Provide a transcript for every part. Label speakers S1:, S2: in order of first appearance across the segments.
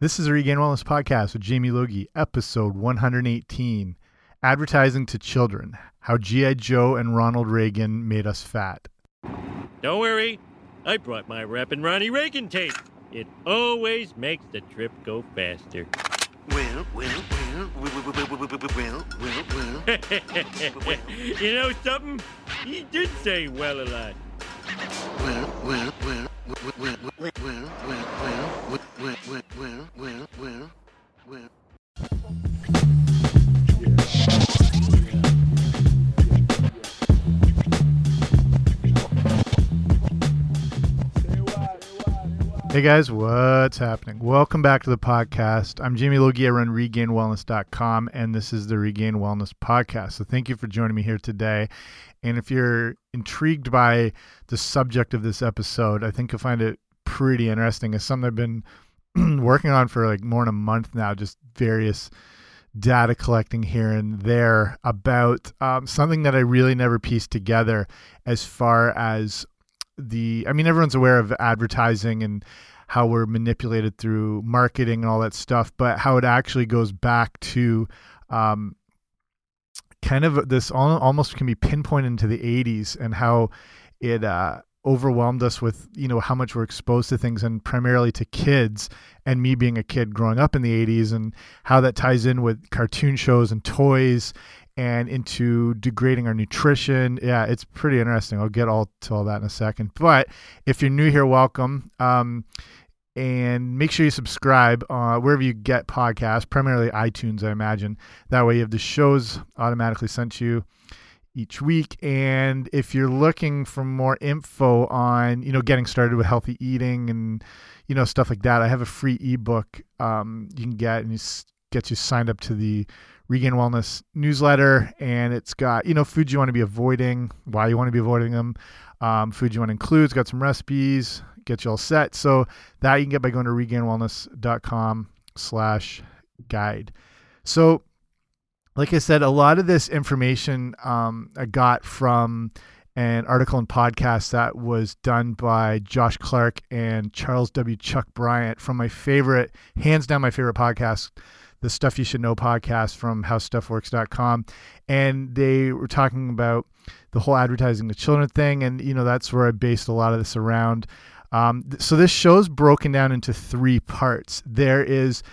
S1: This is a Regained Wellness Podcast with Jamie Logie, episode 118 Advertising to Children How G.I. Joe and Ronald Reagan Made Us Fat.
S2: Don't worry, I brought my Rappin' Ronnie Reagan tape. It always makes the trip go faster.
S3: Well, well, well, well, well, well, well, well, well, well,
S2: you know something? He did say well a lot.
S1: Hey guys, what's happening? Welcome back to the podcast. I'm Jamie Logie. I run regainedwellness.com, and this is the Regained Wellness Podcast. So thank you for joining me here today. And if you're intrigued by the subject of this episode, I think you'll find it pretty interesting. It's something I've been working on for like more than a month now, just various data collecting here and there about um, something that I really never pieced together as far as the I mean everyone's aware of advertising and how we're manipulated through marketing and all that stuff, but how it actually goes back to um, kind of this almost can be pinpointed into the 80s and how it uh, overwhelmed us with you know how much we're exposed to things and primarily to kids and me being a kid growing up in the 80s and how that ties in with cartoon shows and toys and into degrading our nutrition. Yeah, it's pretty interesting. I'll get all to all that in a second. But if you're new here, welcome. Um, and make sure you subscribe uh, wherever you get podcasts, primarily iTunes, I imagine. That way, you have the shows automatically sent to you each week. And if you're looking for more info on, you know, getting started with healthy eating and, you know, stuff like that, I have a free ebook um, you can get and it gets you signed up to the Regained Wellness newsletter, and it's got you know foods you want to be avoiding, why you want to be avoiding them, um, foods you want to include. It's got some recipes, get you all set. So that you can get by going to regainedwellness.com/slash guide. So, like I said, a lot of this information um, I got from an article and podcast that was done by Josh Clark and Charles W. Chuck Bryant from my favorite, hands down, my favorite podcast the Stuff You Should Know podcast from howstuffworks.com. And they were talking about the whole advertising to children thing. And, you know, that's where I based a lot of this around. Um, so this show's broken down into three parts. There is,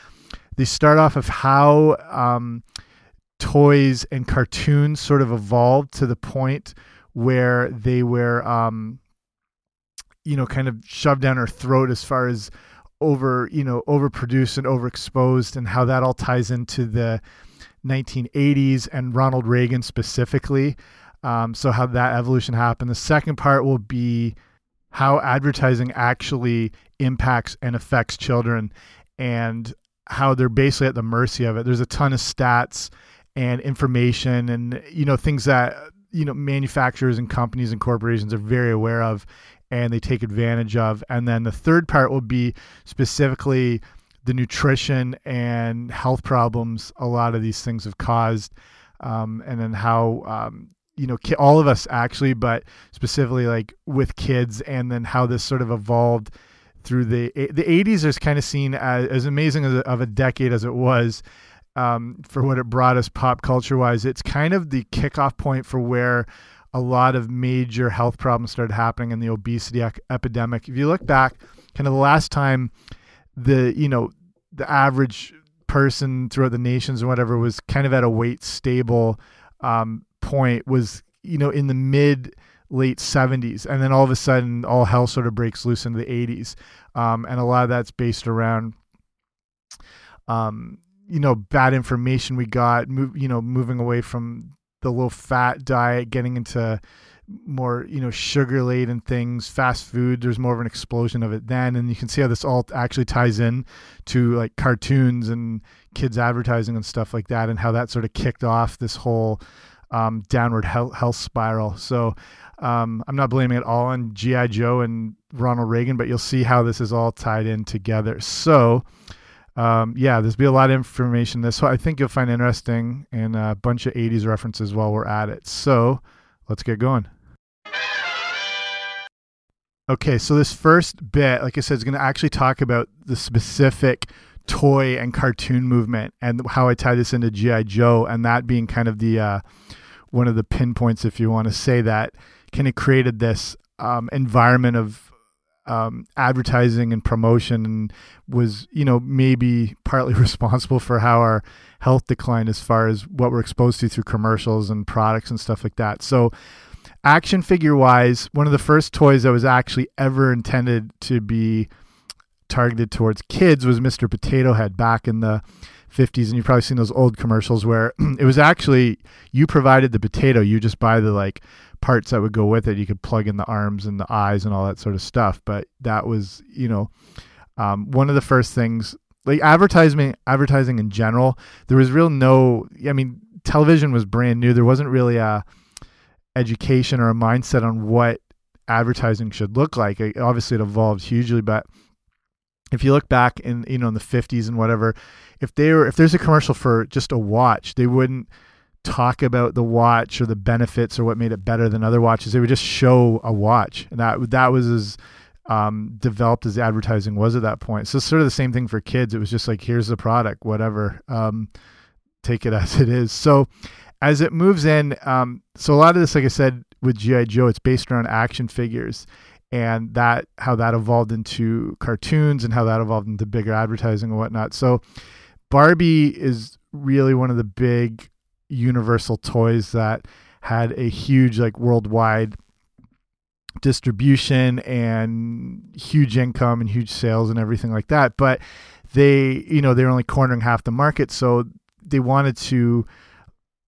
S1: the start off of how um, toys and cartoons sort of evolved to the point where they were, um, you know, kind of shoved down our throat as far as over you know overproduced and overexposed and how that all ties into the 1980s and Ronald Reagan specifically um, so how that evolution happened the second part will be how advertising actually impacts and affects children and how they're basically at the mercy of it there's a ton of stats and information and you know things that you know manufacturers and companies and corporations are very aware of and they take advantage of. And then the third part will be specifically the nutrition and health problems a lot of these things have caused, um, and then how um, you know all of us actually, but specifically like with kids, and then how this sort of evolved through the the 80s is kind of seen as, as amazing as a, of a decade as it was um, for what it brought us pop culture wise. It's kind of the kickoff point for where a lot of major health problems started happening in the obesity epidemic. If you look back, kind of the last time the you know the average person throughout the nations or whatever was kind of at a weight stable um, point was you know in the mid late 70s and then all of a sudden all hell sort of breaks loose into the 80s um, and a lot of that's based around um, you know bad information we got you know moving away from the low fat diet, getting into more you know sugar laden things fast food. There's more of an explosion of it then and you can see how this all actually ties in to like cartoons and kids advertising and stuff like that and how that sort of kicked off this whole um, downward health, health spiral so um, i'm not blaming it all on gi joe and ronald reagan but you'll see how this is all tied in together so um, yeah, there's be a lot of information. This so I think you'll find interesting and a bunch of 80s references while we're at it. So let's get going. Okay, so this first bit, like I said, is going to actually talk about the specific toy and cartoon movement and how I tie this into GI Joe and that being kind of the uh, one of the pinpoints, if you want to say that, kind of created this um, environment of um, advertising and promotion and was you know maybe partly responsible for how our health declined as far as what we're exposed to through commercials and products and stuff like that. So action figure wise one of the first toys that was actually ever intended to be targeted towards kids was mr potato head back in the 50s and you've probably seen those old commercials where it was actually you provided the potato you just buy the like parts that would go with it. You could plug in the arms and the eyes and all that sort of stuff. But that was, you know, um, one of the first things. Like advertising, advertising in general, there was real no. I mean, television was brand new. There wasn't really a education or a mindset on what advertising should look like. Obviously, it evolved hugely, but if you look back in you know in the 50s and whatever, if they were if there's a commercial for just a watch, they wouldn't talk about the watch or the benefits or what made it better than other watches. They would just show a watch, and that that was as um, developed as advertising was at that point. So it's sort of the same thing for kids. It was just like here's the product, whatever, um, take it as it is. So as it moves in, um, so a lot of this, like I said, with GI Joe, it's based around action figures. And that how that evolved into cartoons and how that evolved into bigger advertising and whatnot. So Barbie is really one of the big Universal toys that had a huge like worldwide distribution and huge income and huge sales and everything like that but they you know they're only cornering half the market so they wanted to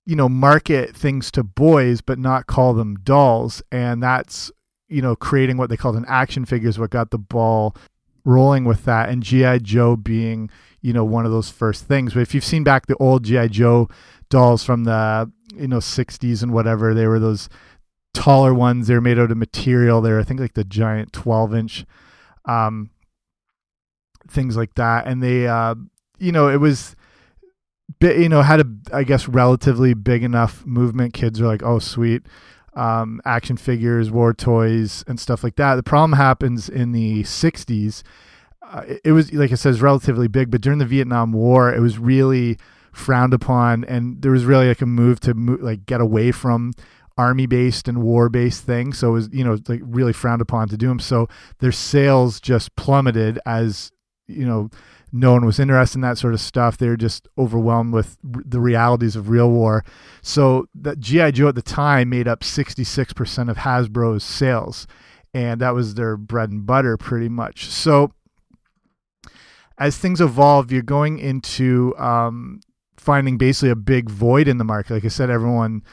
S1: you know market things to boys but not call them dolls and that's you know creating what they called an action figure is what got the ball rolling with that and gi joe being you know one of those first things but if you've seen back the old gi joe dolls from the you know 60s and whatever. They were those taller ones. They were made out of material. They're I think like the giant 12 inch um, things like that. And they uh, you know it was you know had a I guess relatively big enough movement. Kids are like oh sweet. Um, action figures, war toys, and stuff like that. The problem happens in the 60s. Uh, it, it was, like I said, relatively big, but during the Vietnam War, it was really frowned upon, and there was really like a move to like get away from army based and war based things. So it was you know like really frowned upon to do them. So their sales just plummeted as you know no one was interested in that sort of stuff. They were just overwhelmed with the realities of real war. So that GI Joe at the time made up 66% of Hasbro's sales, and that was their bread and butter pretty much. So as things evolve, you're going into um, finding basically a big void in the market. Like I said, everyone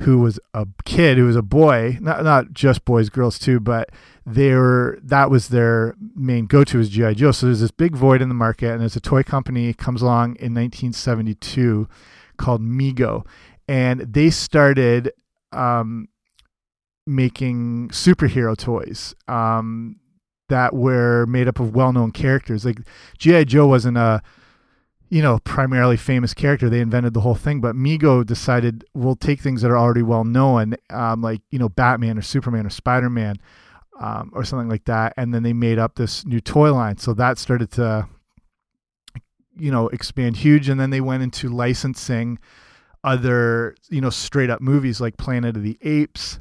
S1: who was a kid, who was a boy, not not just boys, girls too, but they were that was their main go-to was GI Joe. So there's this big void in the market, and there's a toy company comes along in 1972 called Mego, and they started um, making superhero toys. Um, that were made up of well-known characters. Like GI Joe wasn't a you know, primarily famous character. They invented the whole thing, but Mego decided we'll take things that are already well known, um, like you know, Batman or Superman or Spider Man, um, or something like that, and then they made up this new toy line. So that started to, you know, expand huge, and then they went into licensing other, you know, straight up movies like Planet of the Apes.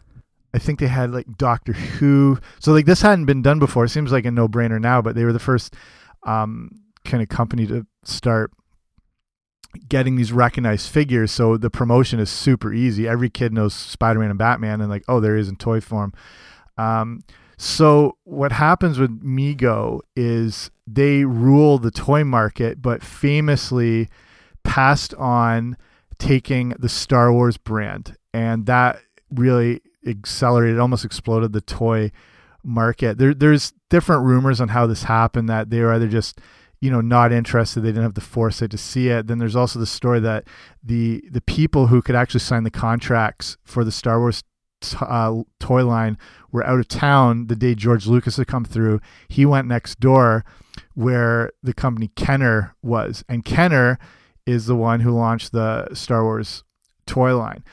S1: I think they had like Doctor Who. So like this hadn't been done before. It seems like a no brainer now, but they were the first um, kind of company to start getting these recognized figures so the promotion is super easy. Every kid knows spider-man and batman and like oh there is in toy form. Um, so what happens with mego is they rule the toy market but famously passed on taking the star wars brand and that really accelerated almost exploded the toy market. There, there's different rumors on how this happened that they were either just you know not interested they didn't have the foresight to see it. Then there's also the story that the the people who could actually sign the contracts for the star wars uh, toy line were out of town the day george lucas had come through. He went next door where the company kenner was. And kenner is the one who launched the star wars toy line.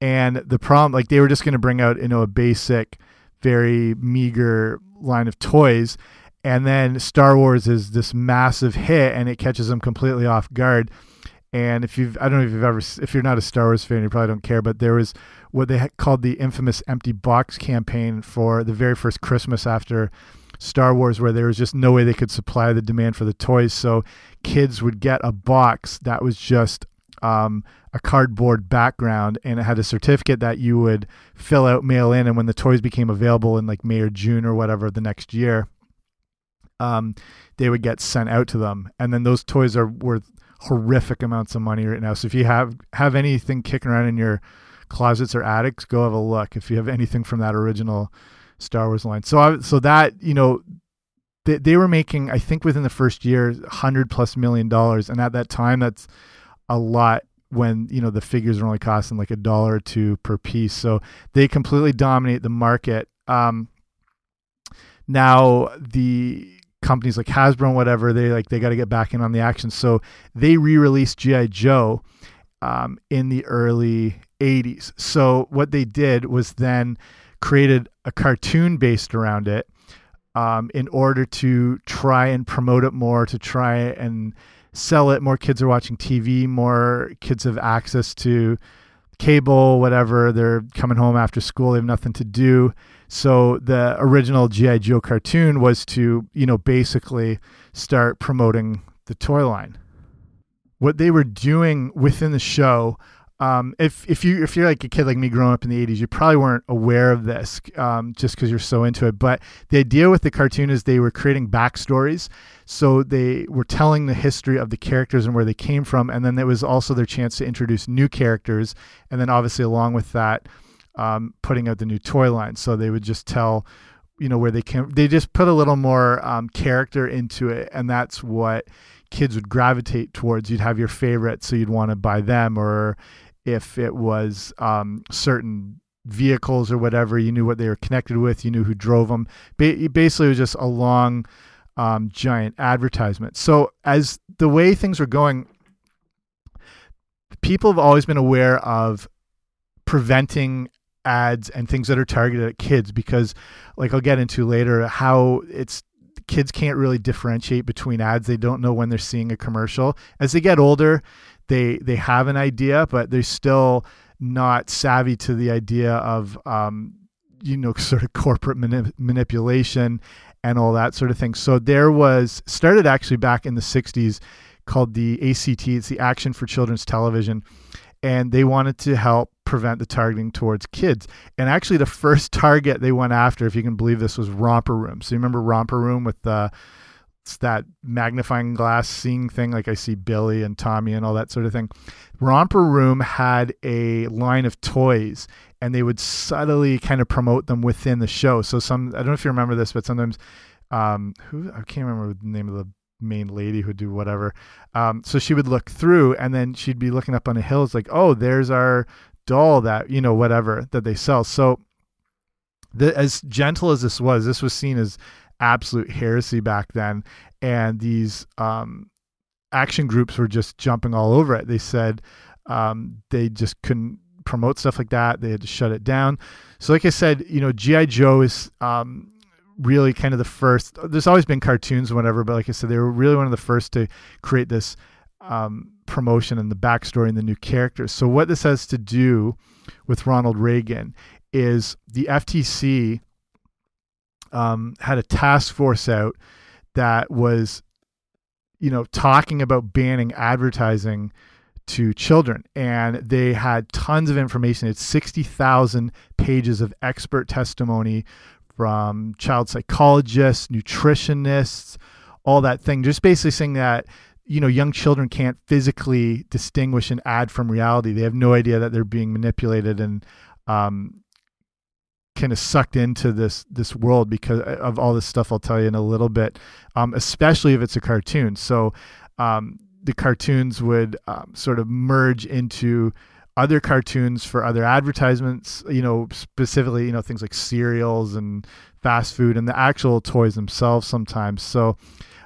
S1: And the problem like they were just going to bring out you know a basic very meager line of toys and then Star Wars is this massive hit, and it catches them completely off guard. And if you've, I don't know if you've ever, if you're not a Star Wars fan, you probably don't care, but there was what they called the infamous empty box campaign for the very first Christmas after Star Wars, where there was just no way they could supply the demand for the toys. So kids would get a box that was just um, a cardboard background and it had a certificate that you would fill out, mail in, and when the toys became available in like May or June or whatever the next year, um, they would get sent out to them. And then those toys are worth horrific amounts of money right now. So if you have have anything kicking around in your closets or attics, go have a look. If you have anything from that original Star Wars line, so I, so that you know. They, they were making, I think, within the first year, hundred plus million dollars, and at that time, that's a lot when you know the figures are only costing like a dollar or two per piece. So they completely dominate the market. Um, now the companies like Hasbro and whatever, they like they got to get back in on the action. So they re-released GI Joe um, in the early '80s. So what they did was then created a cartoon based around it um, in order to try and promote it more, to try and sell it. More kids are watching TV. More kids have access to cable, whatever. They're coming home after school. They have nothing to do. So the original GI Joe cartoon was to, you know, basically start promoting the toy line. What they were doing within the show um, if if you if you're like a kid like me growing up in the 80s, you probably weren't aware of this um, just because you're so into it. But the idea with the cartoon is they were creating backstories, so they were telling the history of the characters and where they came from, and then it was also their chance to introduce new characters, and then obviously along with that, um, putting out the new toy line. So they would just tell, you know, where they came. They just put a little more um, character into it, and that's what kids would gravitate towards. You'd have your favorite, so you'd want to buy them, or if it was um, certain vehicles or whatever, you knew what they were connected with, you knew who drove them. Ba basically, it was just a long, um, giant advertisement. So, as the way things were going, people have always been aware of preventing ads and things that are targeted at kids because, like I'll get into later, how it's kids can't really differentiate between ads. They don't know when they're seeing a commercial. As they get older, they they have an idea, but they're still not savvy to the idea of um, you know sort of corporate mani manipulation and all that sort of thing. So there was started actually back in the 60s called the ACT, it's the Action for Children's Television, and they wanted to help prevent the targeting towards kids. And actually the first target they went after, if you can believe this, was Romper Room. So you remember Romper Room with the it's that magnifying glass seeing thing like I see Billy and Tommy and all that sort of thing. Romper Room had a line of toys and they would subtly kind of promote them within the show. So some I don't know if you remember this, but sometimes um who I can't remember the name of the main lady who'd do whatever. Um, so she would look through and then she'd be looking up on a hill. It's like, oh, there's our doll that, you know, whatever that they sell. So the, as gentle as this was, this was seen as absolute heresy back then. And these um, action groups were just jumping all over it. They said um, they just couldn't promote stuff like that. They had to shut it down. So, like I said, you know, G.I. Joe is um, really kind of the first. There's always been cartoons whatever, but like I said, they were really one of the first to create this um, promotion and the backstory and the new characters. So, what this has to do with Ronald Reagan is the FTC um, had a task force out that was, you know, talking about banning advertising to children. And they had tons of information. It's 60,000 pages of expert testimony from child psychologists, nutritionists, all that thing. Just basically saying that, you know, young children can't physically distinguish an ad from reality. They have no idea that they're being manipulated and um, kind of sucked into this this world because of all this stuff I'll tell you in a little bit, um, especially if it's a cartoon. So um, the cartoons would um, sort of merge into other cartoons for other advertisements. You know, specifically, you know things like cereals and fast food and the actual toys themselves sometimes. So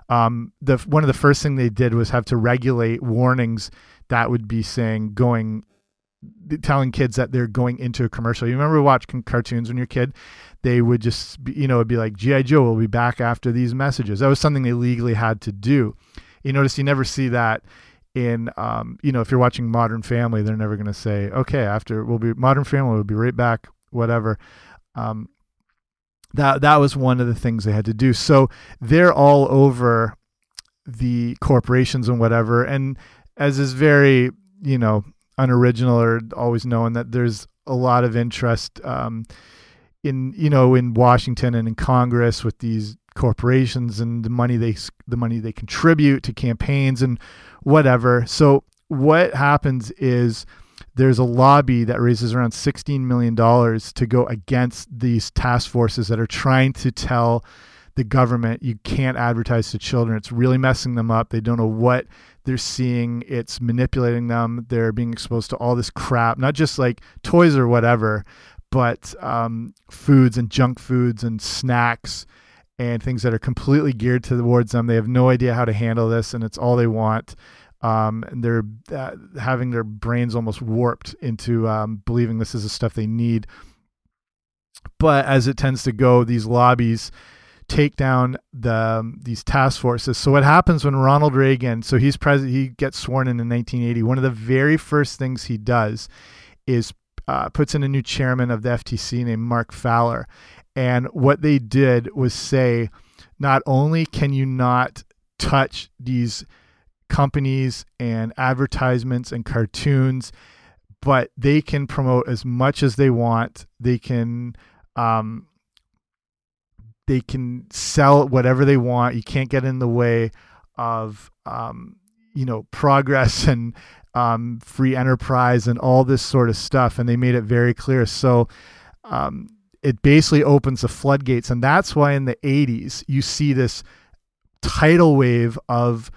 S1: um, the one of the first thing they did was have to regulate warnings that would be saying going telling kids that they're going into a commercial. You remember watching cartoons when you're a kid? They would just, be, you know, it'd be like GI Joe will be back after these messages. That was something they legally had to do. You notice you never see that in, um, you know, if you're watching Modern Family, they're never going to say, okay, after we'll be Modern Family, we'll be right back, whatever. Um, that that was one of the things they had to do. So they're all over the corporations and whatever, and as is very, you know, unoriginal or always known that there's a lot of interest um, in you know in Washington and in Congress with these corporations and the money they the money they contribute to campaigns and whatever. So what happens is there's a lobby that raises around 16 million dollars to go against these task forces that are trying to tell the government you can't advertise to children. It's really messing them up. They don't know what they're seeing. It's manipulating them. They're being exposed to all this crap, not just like toys or whatever, but um, foods and junk foods and snacks and things that are completely geared towards them. They have no idea how to handle this, and it's all they want. Um, and they're uh, having their brains almost warped into um, believing this is the stuff they need. But as it tends to go, these lobbies take down the um, these task forces. So what happens when Ronald Reagan, so he's president, he gets sworn in in 1980. One of the very first things he does is uh, puts in a new chairman of the FTC named Mark Fowler, and what they did was say, not only can you not touch these companies and advertisements and cartoons, but they can promote as much as they want. They can um, they can sell whatever they want. You can't get in the way of um, you know progress and um, free enterprise and all this sort of stuff. And they made it very clear. So um, it basically opens the floodgates, and that's why in the '80s you see this tidal wave of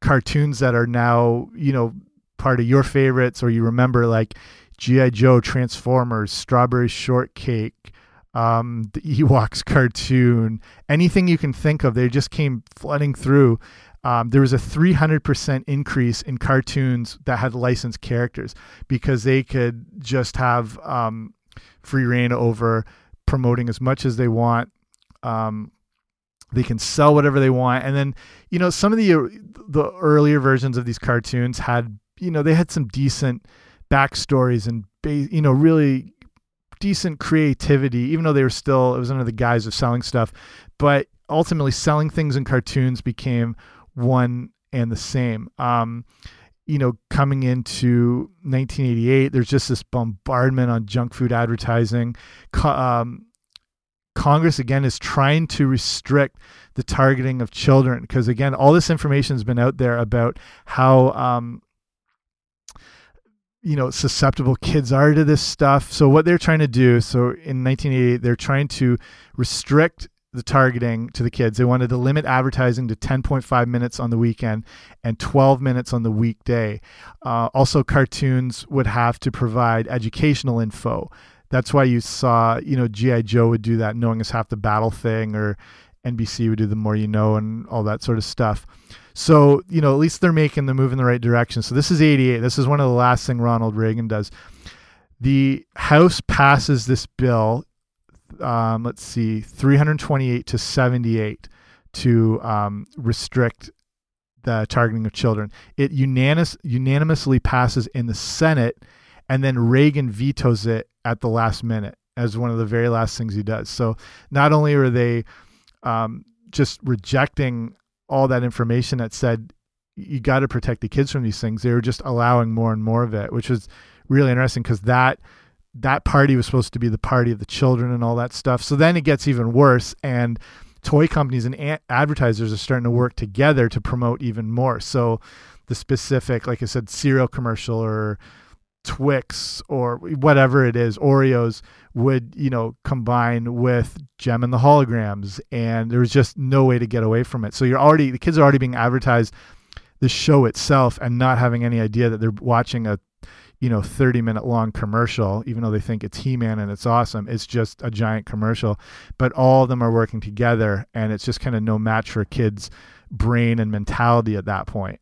S1: cartoons that are now you know part of your favorites, or you remember like GI Joe, Transformers, Strawberry Shortcake um, the Ewoks cartoon, anything you can think of, they just came flooding through. Um, there was a 300% increase in cartoons that had licensed characters because they could just have um, free reign over promoting as much as they want. Um, they can sell whatever they want, and then you know some of the the earlier versions of these cartoons had you know they had some decent backstories and you know really decent creativity, even though they were still, it was under the guise of selling stuff. But ultimately, selling things in cartoons became one and the same. Um, you know, coming into 1988, there's just this bombardment on junk food advertising. Um, Congress again is trying to restrict the targeting of children because again, all this information has been out there about how um, you know susceptible kids are to this stuff. So what they're trying to do so in 1988 they're trying to restrict the targeting to the kids. They wanted to limit advertising to 10.5 minutes on the weekend and 12 minutes on the weekday. Uh, also cartoons would have to provide educational info. That's why you saw you know gi joe would do that knowing is half the battle thing or nbc would do the more you know and all that sort of stuff so, you know, at least they're making the move in the right direction. So this is 88. This is one of the last thing Ronald Reagan does. The House passes this bill, um, let's see, 328 to 78 to um, restrict the targeting of children. It unanimous, unanimously passes in the Senate, and then Reagan vetoes it at the last minute as one of the very last things he does. So not only are they um, just rejecting all that information that said you got to protect the kids from these things. They were just allowing more and more of it, which was really interesting because that that party was supposed to be the party of the children and all that stuff. So then it gets even worse, and toy companies and advertisers are starting to work together to promote even more. So the specific, like I said, cereal commercial or Twix or whatever it is, Oreos would, you know, combine with Jem and the holograms. And there was just no way to get away from it. So you're already, the kids are already being advertised the show itself and not having any idea that they're watching a, you know, 30 minute long commercial, even though they think it's He Man and it's awesome. It's just a giant commercial. But all of them are working together and it's just kind of no match for kid's brain and mentality at that point.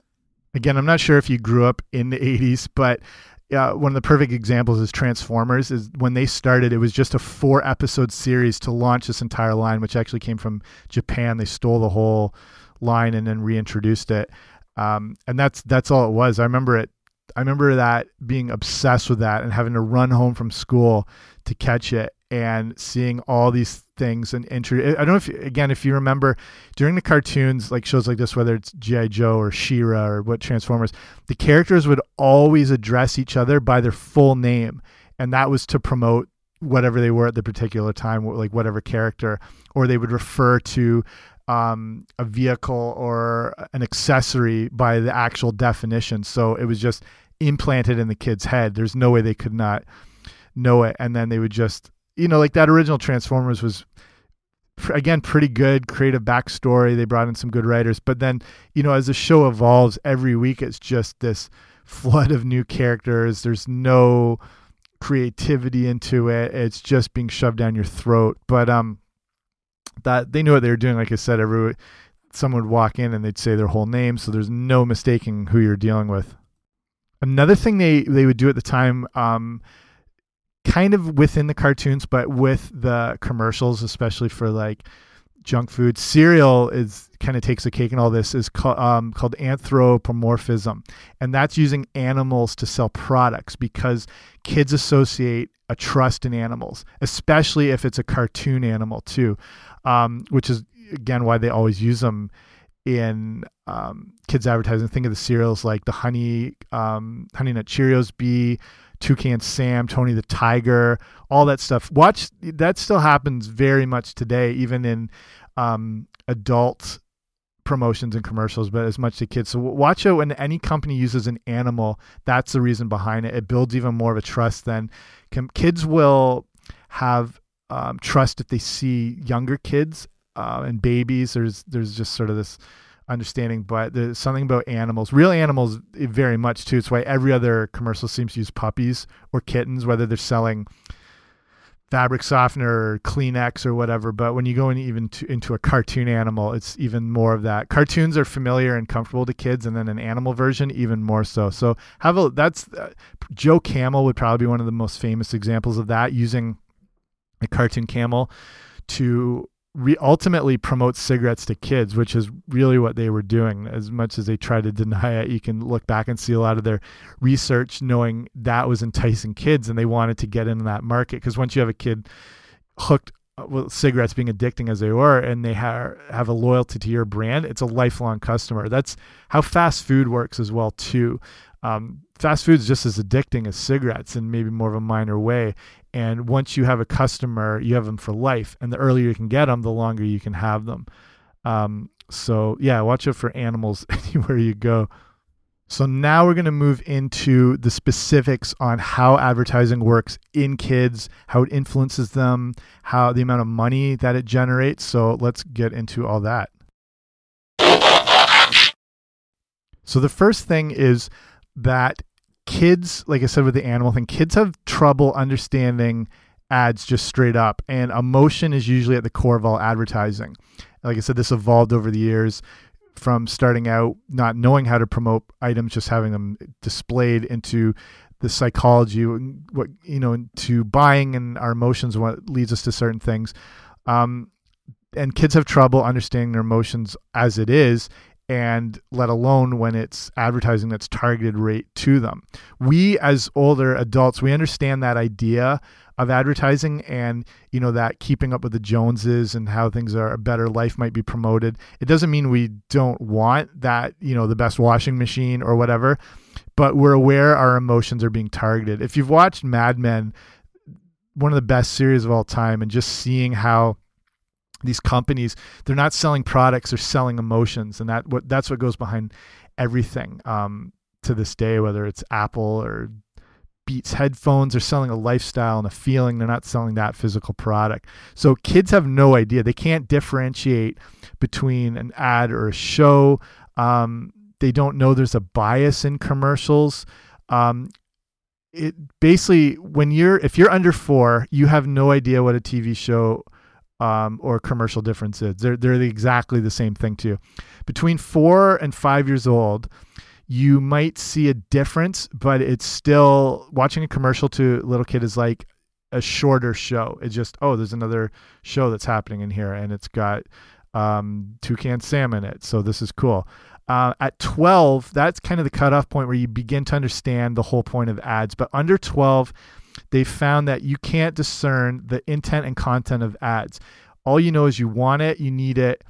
S1: Again, I'm not sure if you grew up in the 80s, but uh, one of the perfect examples is Transformers. Is when they started, it was just a four episode series to launch this entire line, which actually came from Japan. They stole the whole line and then reintroduced it, um, and that's that's all it was. I remember it. I remember that being obsessed with that and having to run home from school to catch it and seeing all these things and entry. I don't know if again if you remember during the cartoons like shows like this, whether it's GI Joe or She-Ra or what Transformers, the characters would always address each other by their full name, and that was to promote whatever they were at the particular time, like whatever character, or they would refer to um, a vehicle or an accessory by the actual definition. So it was just implanted in the kid's head. There's no way they could not know it, and then they would just you know, like that original Transformers was again pretty good creative backstory. They brought in some good writers but then you know as the show evolves every week it's just this flood of new characters. There's no creativity into it. It's just being shoved down your throat. But um that they knew what they were doing. Like i said every someone would walk in and they'd say their whole name so there's no mistaking who you're dealing with. Another thing they they would do at the time um kind of within the cartoons, but with the commercials, especially for like junk food. Cereal is kind of takes a cake and all this is called, um, called anthropomorphism, and that's using animals to sell products because kids associate a trust in animals, especially if it's a cartoon animal too, um, which is again why they always use them in um, kids advertising. Think of the cereals like the honey um, honey nut Cheerios Bee Toucan Sam, Tony the Tiger, all that stuff. Watch that still happens very much today, even in um, adult promotions and commercials, but as much to kids. So watch out when any company uses an animal. That's the reason behind it. It builds even more of a trust. Then kids will have um, trust if they see younger kids uh, and babies. There's there's just sort of this understanding, but there's something about animals, real animals, eh, very much too. It's why every other commercial seems to use puppies or kittens, whether they're selling fabric softener or Kleenex or whatever. But when you go in even to, into a cartoon animal, it's even more of that. Cartoons are familiar and comfortable to kids, and then an animal version even more so. So have a that's uh, Joe Camel would probably be one of the most famous examples of that using a cartoon camel to ultimately promotes cigarettes to kids, which is really what they were doing. As much as they try to deny it, you can look back and see a lot of their research knowing that was enticing kids and they wanted to get into that market. Because once you have a kid hooked uh, with cigarettes being addicting as they were and they ha- have a loyalty to your brand, it's a lifelong customer. That's how fast food works as well, too. Um, fast food is just as addicting as cigarettes in maybe more of a minor way. And once you have a customer, you have them for life. And the earlier you can get them, the longer you can have them. Um, so, yeah, watch out for animals anywhere you go. So, now we're going to move into the specifics on how advertising works in kids, how it influences them, how the amount of money that it generates. So, let's get into all that. So, the first thing is that kids, like I said with the animal thing, kids have trouble understanding ads just straight up, and emotion is usually at the core of all advertising. Like I said, this evolved over the years from starting out not knowing how to promote items, just having them displayed into the psychology, what you know, to buying and our emotions, what leads us to certain things. Um, and kids have trouble understanding their emotions as it is and let alone when it's advertising that's targeted right to them. We as older adults, we understand that idea of advertising and you know that keeping up with the Joneses and how things are a better life might be promoted. It doesn't mean we don't want that, you know, the best washing machine or whatever, but we're aware our emotions are being targeted. If you've watched Mad Men, one of the best series of all time and just seeing how these companies they're not selling products they're selling emotions and that what that's what goes behind everything um, to this day whether it's apple or beats headphones they're selling a lifestyle and a feeling they're not selling that physical product. So kids have no idea. They can't differentiate between an ad or a show. Um, they don't know there's a bias in commercials. Um, it basically when you're if you're under four you have no idea what a tv show um, or commercial differences. They're they're exactly the same thing too. Between four and five years old, you might see a difference, but it's still watching a commercial to a little kid is like a shorter show. It's just, oh, there's another show that's happening in here and it's got um, toucan Sam in it. So this is cool. Uh, at 12, that's kind of the cutoff point where you begin to understand the whole point of ads. But under 12, they found that you can't discern the intent and content of ads. All you know is you want it, you need it,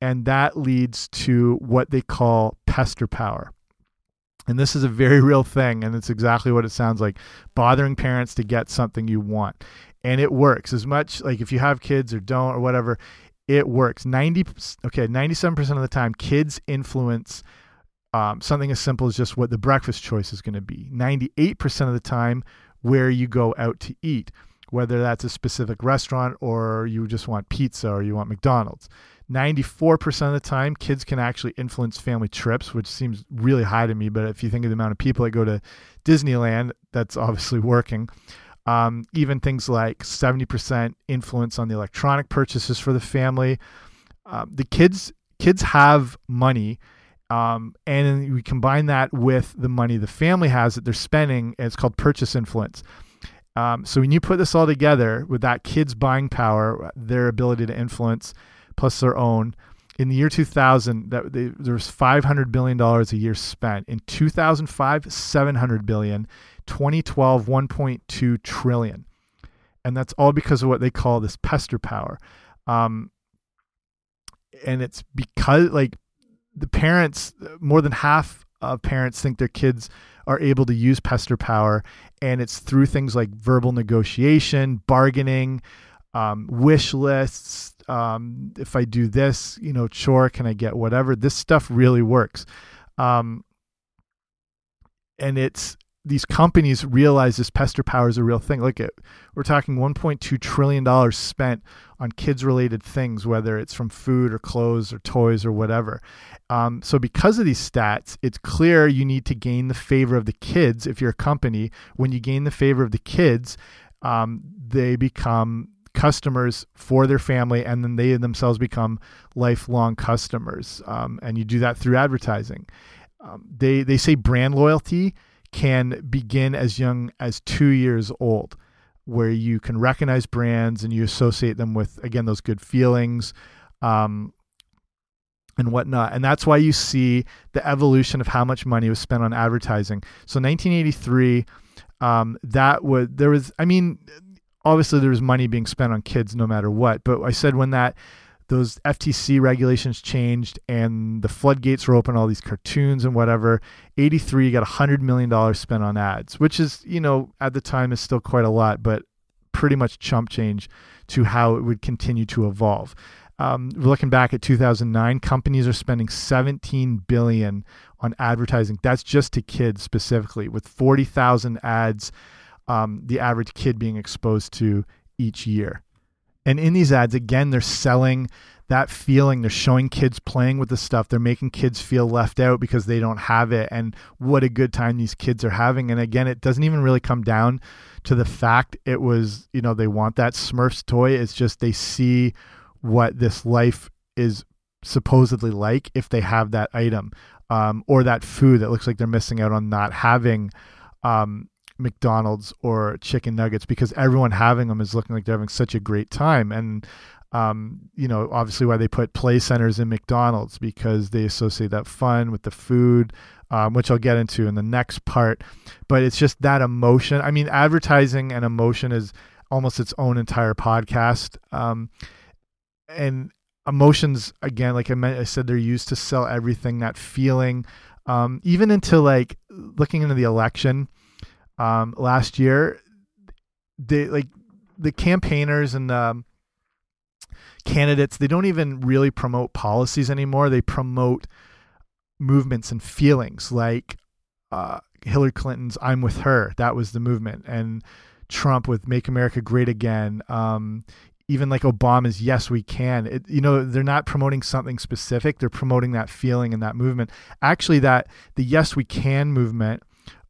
S1: and that leads to what they call pester power. And this is a very real thing, and it's exactly what it sounds like bothering parents to get something you want. And it works as much like if you have kids or don't or whatever, it works 90 okay 97% of the time kids influence um, something as simple as just what the breakfast choice is going to be 98% of the time where you go out to eat whether that's a specific restaurant or you just want pizza or you want mcdonald's 94% of the time kids can actually influence family trips which seems really high to me but if you think of the amount of people that go to disneyland that's obviously working um, even things like 70% influence on the electronic purchases for the family. Um, the kids kids have money, um, and we combine that with the money the family has that they're spending, and it's called purchase influence. Um, so when you put this all together with that kids' buying power, their ability to influence, plus their own, in the year 2000, that they, there was 500 billion dollars a year spent. In 2005, 700 billion. 2012 1.2 trillion and that's all because of what they call this pester power um, and it's because like the parents more than half of parents think their kids are able to use pester power and it's through things like verbal negotiation bargaining um, wish lists um, if i do this you know chore can i get whatever? This stuff really works. Um, and it's these companies realize this pester power is a real thing. Look at we're talking 1.2 trillion dollars spent on kids related things, whether it's from food or clothes or toys or whatever. Um, so because of these stats, it's clear you need to gain the favor of the kids. If you're a company, when you gain the favor of the kids, um, they become customers for their family and then they themselves become lifelong customers um, and you do that through advertising um, they they say brand loyalty can begin as young as two years old, where you can recognize brands and you associate them with, again, those good feelings um, and whatnot. And that's why you see the evolution of how much money was spent on advertising. So 1983, um, that would, there was, I mean, obviously there was money being spent on kids no matter what. But I said when that those FTC regulations changed and the floodgates were open, all these cartoons and whatever. 83 got $100 million spent on ads, which is, you know, at the time is still quite a lot, but pretty much chump change to how it would continue to evolve. Um, looking back at 2009, companies are spending 17 billion on advertising. That's just to kids specifically, with 40,000 ads, um, the average kid being exposed to each year. And in these ads, again, they're selling that feeling. They're showing kids playing with the stuff. They're making kids feel left out because they don't have it. And what a good time these kids are having. And again, it doesn't even really come down to the fact it was, you know, they want that Smurfs toy. It's just they see what this life is supposedly like if they have that item um, or that food that looks like they're missing out on not having um, McDonald's or chicken nuggets because everyone having them is looking like they're having such a great time. And, um, you know, obviously why they put play centers in McDonald's because they associate that fun with the food, um, which I'll get into in the next part. But it's just that emotion. I mean, advertising and emotion is almost its own entire podcast. Um, and emotions, again, like I, meant, I said, they're used to sell everything, that feeling. Um, even into like looking into the election, um, last year, they like the campaigners and the candidates. They don't even really promote policies anymore. They promote movements and feelings like uh, Hillary Clinton's "I'm with her." That was the movement, and Trump with "Make America Great Again." Um, even like Obama's "Yes, we can." It, you know, they're not promoting something specific. They're promoting that feeling and that movement. Actually, that the "Yes, we can" movement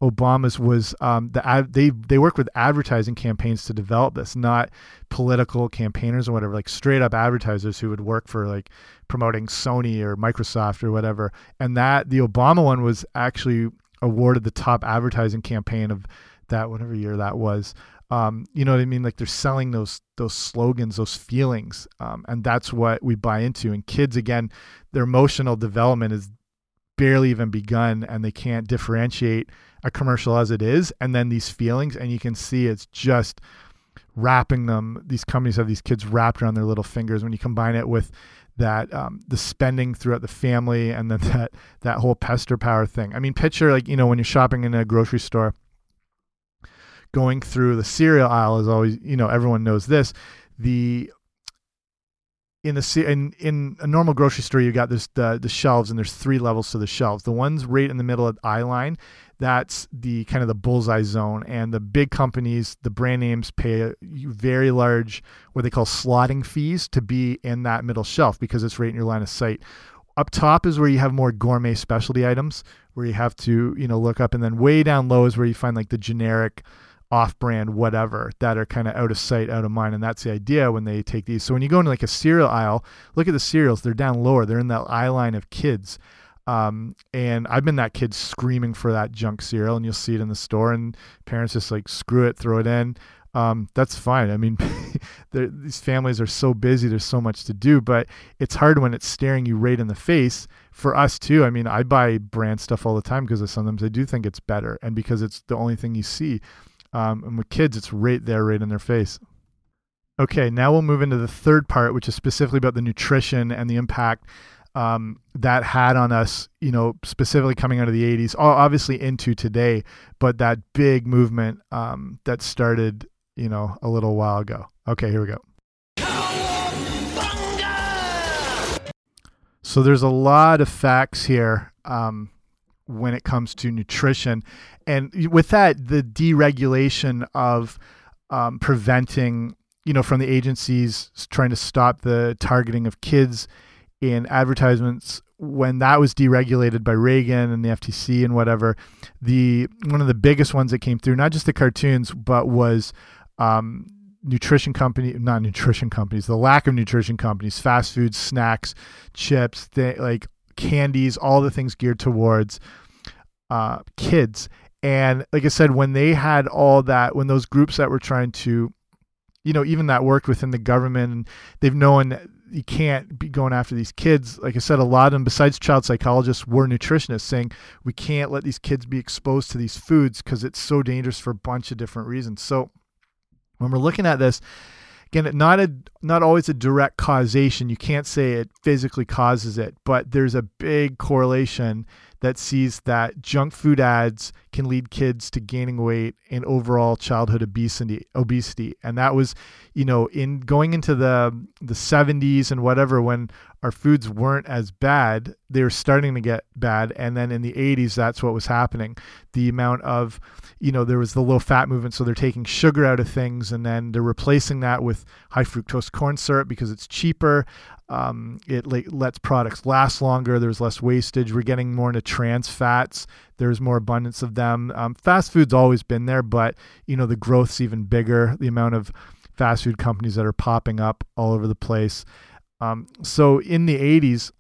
S1: Obama's was um, the ad, they they work with advertising campaigns to develop this, not political campaigners or whatever, like straight up advertisers who would work for like promoting Sony or Microsoft or whatever. And that the Obama one was actually awarded the top advertising campaign of that whatever year that was. Um, you know what I mean? Like they're selling those those slogans, those feelings, um, and that's what we buy into. And kids, again, their emotional development is barely even begun, and they can't differentiate a commercial as it is, and then these feelings, and you can see it's just wrapping them. These companies have these kids wrapped around their little fingers. When you combine it with that um, the spending throughout the family, and then that that whole pester power thing. I mean, picture like you know when you're shopping in a grocery store going through the cereal aisle is always you know everyone knows this the in the in in a normal grocery store you got this the the shelves and there's three levels to the shelves. The ones right in the middle of the eye line that's the kind of the bullseye zone and the big companies the brand names pay very large what they call slotting fees to be in that middle shelf because it's right in your line of sight. Up top is where you have more gourmet specialty items where you have to you know look up and then way down low is where you find like the generic off-brand whatever that are kind of out of sight out of mind and that's the idea when they take these. So when you go into like a cereal aisle look at the cereals they're down lower they're in that eye line of kids. Um, and i've been that kid screaming for that junk cereal and you'll see it in the store and parents just like screw it throw it in. Um, that's fine. I mean these families are so busy there's so much to do but it's hard when it's staring you right in the face. For us too i mean i buy brand stuff all the time because sometimes i do think it's better and because it's the only thing you see um, and with kids, it's right there, right in their face. Okay, now we'll move into the third part, which is specifically about the nutrition and the impact um, that had on us, you know, specifically coming out of the 80s, obviously into today, but that big movement um, that started, you know, a little while ago. Okay, here we go. So there's a lot of facts here um, when it comes to nutrition and with that, the deregulation of um, preventing, you know, from the agencies trying to stop the targeting of kids in advertisements when that was deregulated by Reagan and the FTC and whatever, the one of the biggest ones that came through, not just the cartoons, but was um, nutrition company, not nutrition companies, the lack of nutrition companies, fast food, snacks, chips, like candies, all the things geared towards uh, kids. And like I said, when they had all that, when those groups that were trying to, you know, even that worked within the government, and they've known that you can't be going after these kids. Like I said, a lot of them, besides child psychologists, were nutritionists saying we can't let these kids be exposed to these foods because it's so dangerous for a bunch of different reasons. So when we're looking at this, again, not a not always a direct causation. You can't say it physically causes it, but there's a big correlation that sees that junk food ads can lead kids to gaining weight and overall childhood obesity obesity and that was you know in going into the the 70s and whatever when our foods weren't as bad they were starting to get bad and then in the 80s that's what was happening the amount of you know there was the low fat movement so they're taking sugar out of things and then they're replacing that with high fructose corn syrup because it's cheaper um, it lets products last longer. There's less wastage. We're getting more into trans fats. There's more abundance of them. Um, fast food's always been there, but you know the growth's even bigger. The amount of fast food companies that are popping up all over the place. Um, so in the 80s,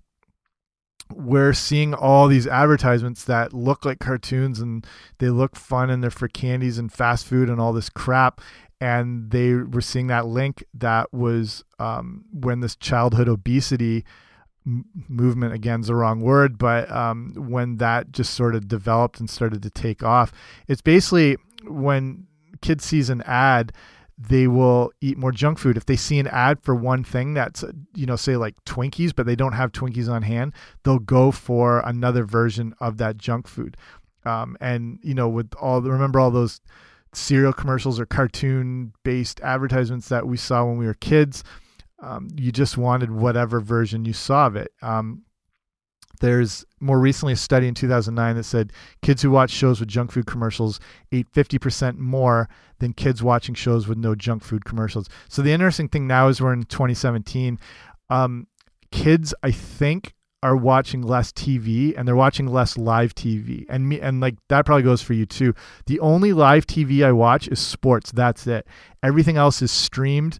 S1: we're seeing all these advertisements that look like cartoons and they look fun and they're for candies and fast food and all this crap. And they were seeing that link that was um, when this childhood obesity movement again is the wrong word but um, when that just sort of developed and started to take off. It's basically when kids sees an ad they will eat more junk food if they see an ad for one thing that's you know say like twinkies but they don't have twinkies on hand they'll go for another version of that junk food um, and you know with all the, remember all those cereal commercials or cartoon based advertisements that we saw when we were kids. Um, you just wanted whatever version you saw of it. Um, there's more recently a study in 2009 that said kids who watch shows with junk food commercials ate 50% more than kids watching shows with no junk food commercials. So the interesting thing now is we're in 2017. Um, kids, I think, are watching less TV and they're watching less live TV. And me and like that probably goes for you too. The only live TV I watch is sports. That's it. Everything else is streamed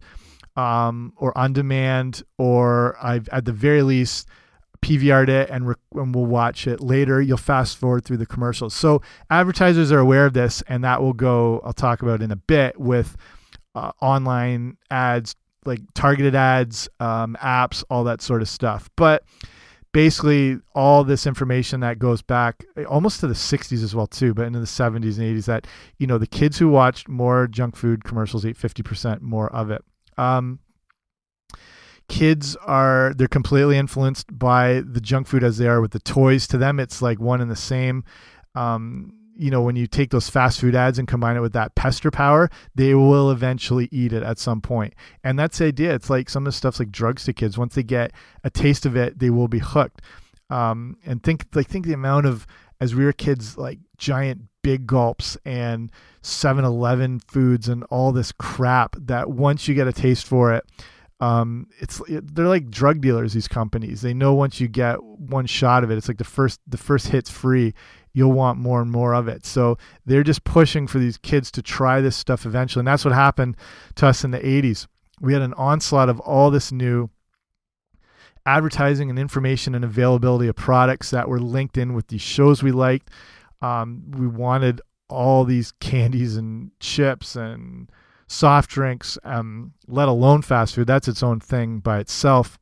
S1: um, or on demand or I've at the very least PVR'd it and, and we'll watch it later. You'll fast forward through the commercials. So advertisers are aware of this, and that will go. I'll talk about in a bit with uh, online ads, like targeted ads, um, apps, all that sort of stuff. But basically, all this information that goes back eh, almost to the 60s as well too, but into the 70s and 80s. That you know the kids who watched more junk food commercials ate 50% more of it. Um, kids are they're completely influenced by the junk food as they are with the toys. To them it's like one and the same. Um, you know when you take those fast food ads and combine it with that pester power they will eventually eat it at some point. And that's the idea. It's like some of the stuff's like drugs to kids once they get a taste of it they will be hooked. Um, and think like think the amount of as we were kids like giant big gulps and 7-eleven foods and all this crap that once you get a taste for it um, it's they're like drug dealers. These companies they know once you get one shot of it, it's like the first the first hit's free. You'll want more and more of it. So they're just pushing for these kids to try this stuff eventually, and that's what happened to us in the '80s. We had an onslaught of all this new advertising and information and availability of products that were linked in with these shows we liked. Um, we wanted all these candies and chips and soft drinks, um, let alone fast food. That's its own thing by itself.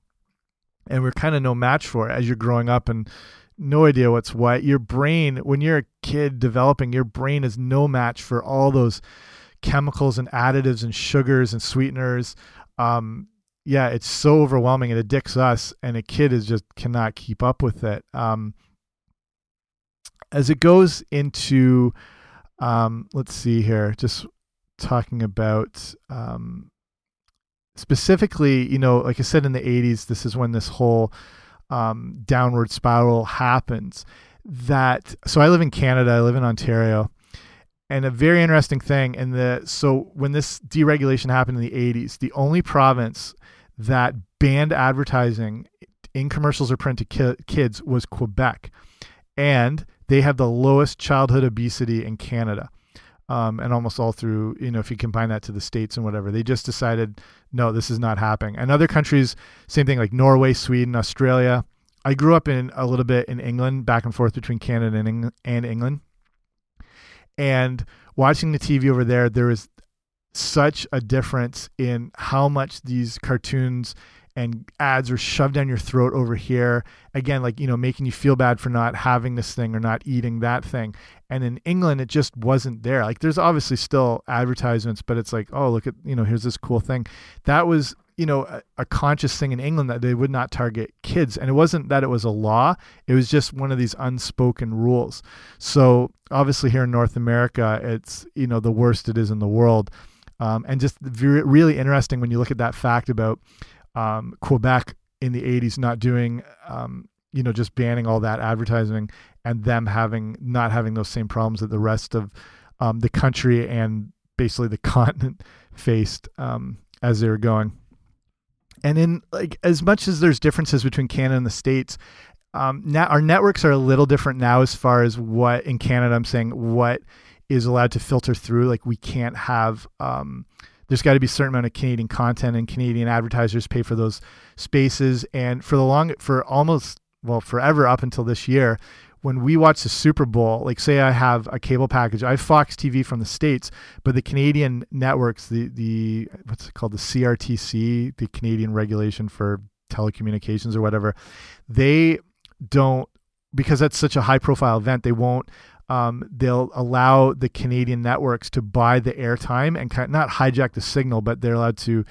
S1: And we're kind of no match for it as you're growing up and no idea what's what. Your brain, when you're a kid developing, your brain is no match for all those chemicals and additives and sugars and sweeteners. Um, yeah, it's so overwhelming. It addicts us, and a kid is just cannot keep up with it. Um, as it goes into, um, let's see here, just talking about um, specifically, you know, like I said in the 80s, this is when this whole um, downward spiral happens. That so I live in Canada, I live in Ontario, and a very interesting thing. And the so when this deregulation happened in the 80s, the only province that banned advertising in commercials or print to ki kids was Quebec, and they have the lowest childhood obesity in Canada um, and almost all through, you know, if you combine that to the states and whatever, they just decided, no, this is not happening. And other countries, same thing like Norway, Sweden, Australia. I grew up in a little bit in England, back and forth between Canada and, Eng and England. And watching the TV over there, there is such a difference in how much these cartoons and ads are shoved down your throat over here. Again like you know making you feel bad for not having this thing or not eating that thing. And in england it just wasn't there. Like there's obviously still advertisements but it's like oh look at you know here's this cool thing. That was you know a, a, conscious thing in england that they would not target kids. And it wasn't that it was a law. It was just one of these unspoken rules. So obviously here in north america it's you know the worst it is in the world. Um, and just really interesting when you look at that fact about um, Quebec in the 80s not doing, um, you know, just banning all that advertising and them having not having those same problems that the rest of um, the country and basically the continent faced um, as they were going. And in like as much as there's differences between Canada and the states, um, now our networks are a little different now as far as what in Canada I'm saying what is allowed to filter through. Like we can't have um, there's got to be a certain amount of Canadian content and Canadian advertisers pay for those spaces. And for the long, for almost, well, forever up until this year, when we watch the Super Bowl, like say I have a cable package, I have Fox TV from the States, but the Canadian networks, the, the, what's it called? The CRTC, the Canadian regulation for telecommunications or whatever, they don't, because that's such a high profile event, they won't um, they'll allow the Canadian networks to buy the airtime and kind of not hijack the signal, but they're allowed to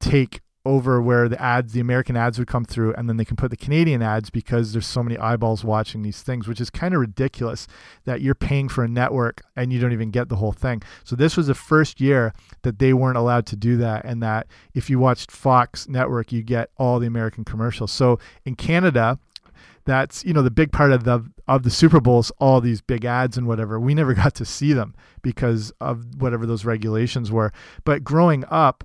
S1: take over where the ads, the American ads would come through, and then they can put the Canadian ads because there's so many eyeballs watching these things, which is kind of ridiculous that you're paying for a network and you don't even get the whole thing. So this was the first year that they weren't allowed to do that, and that if you watched Fox Network, you get all the American commercials. So in Canada, that's you know the big part of the of the Super Bowls, all these big ads and whatever. We never got to see them because of whatever those regulations were. But growing up,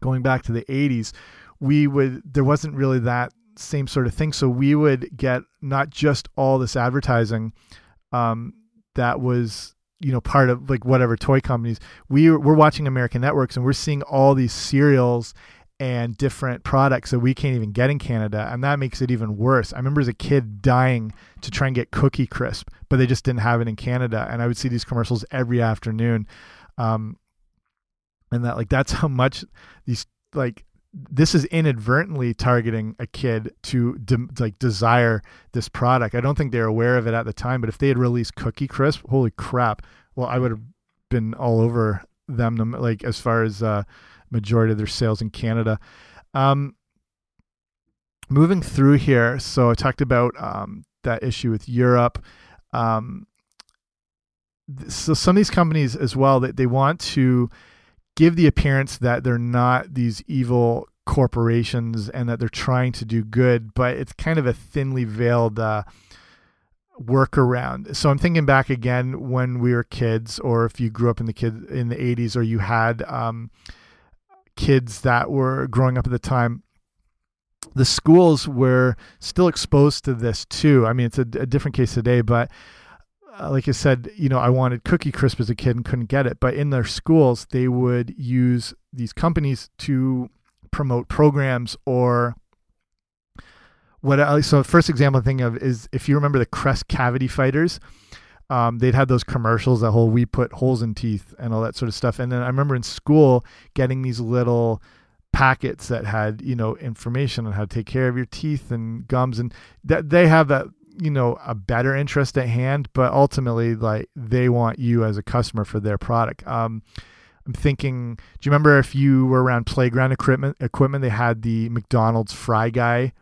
S1: going back to the '80s, we would there wasn't really that same sort of thing. So we would get not just all this advertising um, that was you know part of like whatever toy companies. We we're watching American networks and we're seeing all these cereals and different products that we can't even get in Canada, and that makes it even worse. I remember as a kid dying to try and get Cookie Crisp, but they just didn't have it in Canada, and I would see these commercials every afternoon. Um, and that like that's how much these like this is inadvertently targeting a kid to de like desire this product. I don't think they're aware of it at the time, but if they had released Cookie Crisp, holy crap! Well, I would have been all over them. Like as far as uh, majority of their sales in Canada. Um, moving through here, so I talked about um, that issue with Europe. Um, so some of these companies as well that they, they want to give the appearance that they're not these evil corporations and that they're trying to do good, but it's kind of a thinly veiled uh, workaround. So I'm thinking back again when we were kids, or if you grew up in the kid in the 80s, or you had um, kids that were growing up at the time. The schools were still exposed to this too. I mean, it's a, a different case today, but uh, like I said, you know, I wanted Cookie Crisp as a kid and couldn't get it. But in their schools, they would use these companies to promote programs or what. I, so, first example I'm thinking of is if you remember the Crest Cavity Fighters, um, they'd have those commercials that whole we put holes in teeth and all that sort of stuff. And then I remember in school getting these little packets that had you know information on how to take care of your teeth and gums and that they have that you know a better interest at hand but ultimately like they want you as a customer for their product um, i'm thinking do you remember if you were around playground equipment equipment they had the mcdonald's fry guy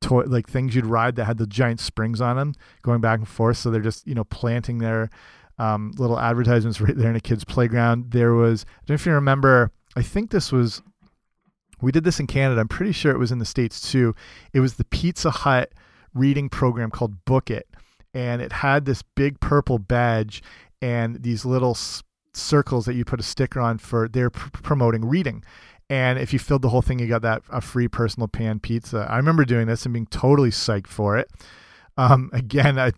S1: toy like things you'd ride that had the giant springs on them going back and forth. So they're just you know planting their um, little advertisements right there in a kid's playground. There was i don't know if you remember i think this was we did this in canada. I'm pretty sure it was in the states too. It was the pizza hut reading program called Book It, and it had this big purple badge and these little circles that you put a sticker on for they're pr promoting reading. And if you filled the whole thing, you got that a free personal pan pizza. I remember doing this and being totally psyched for it. Um, again, I,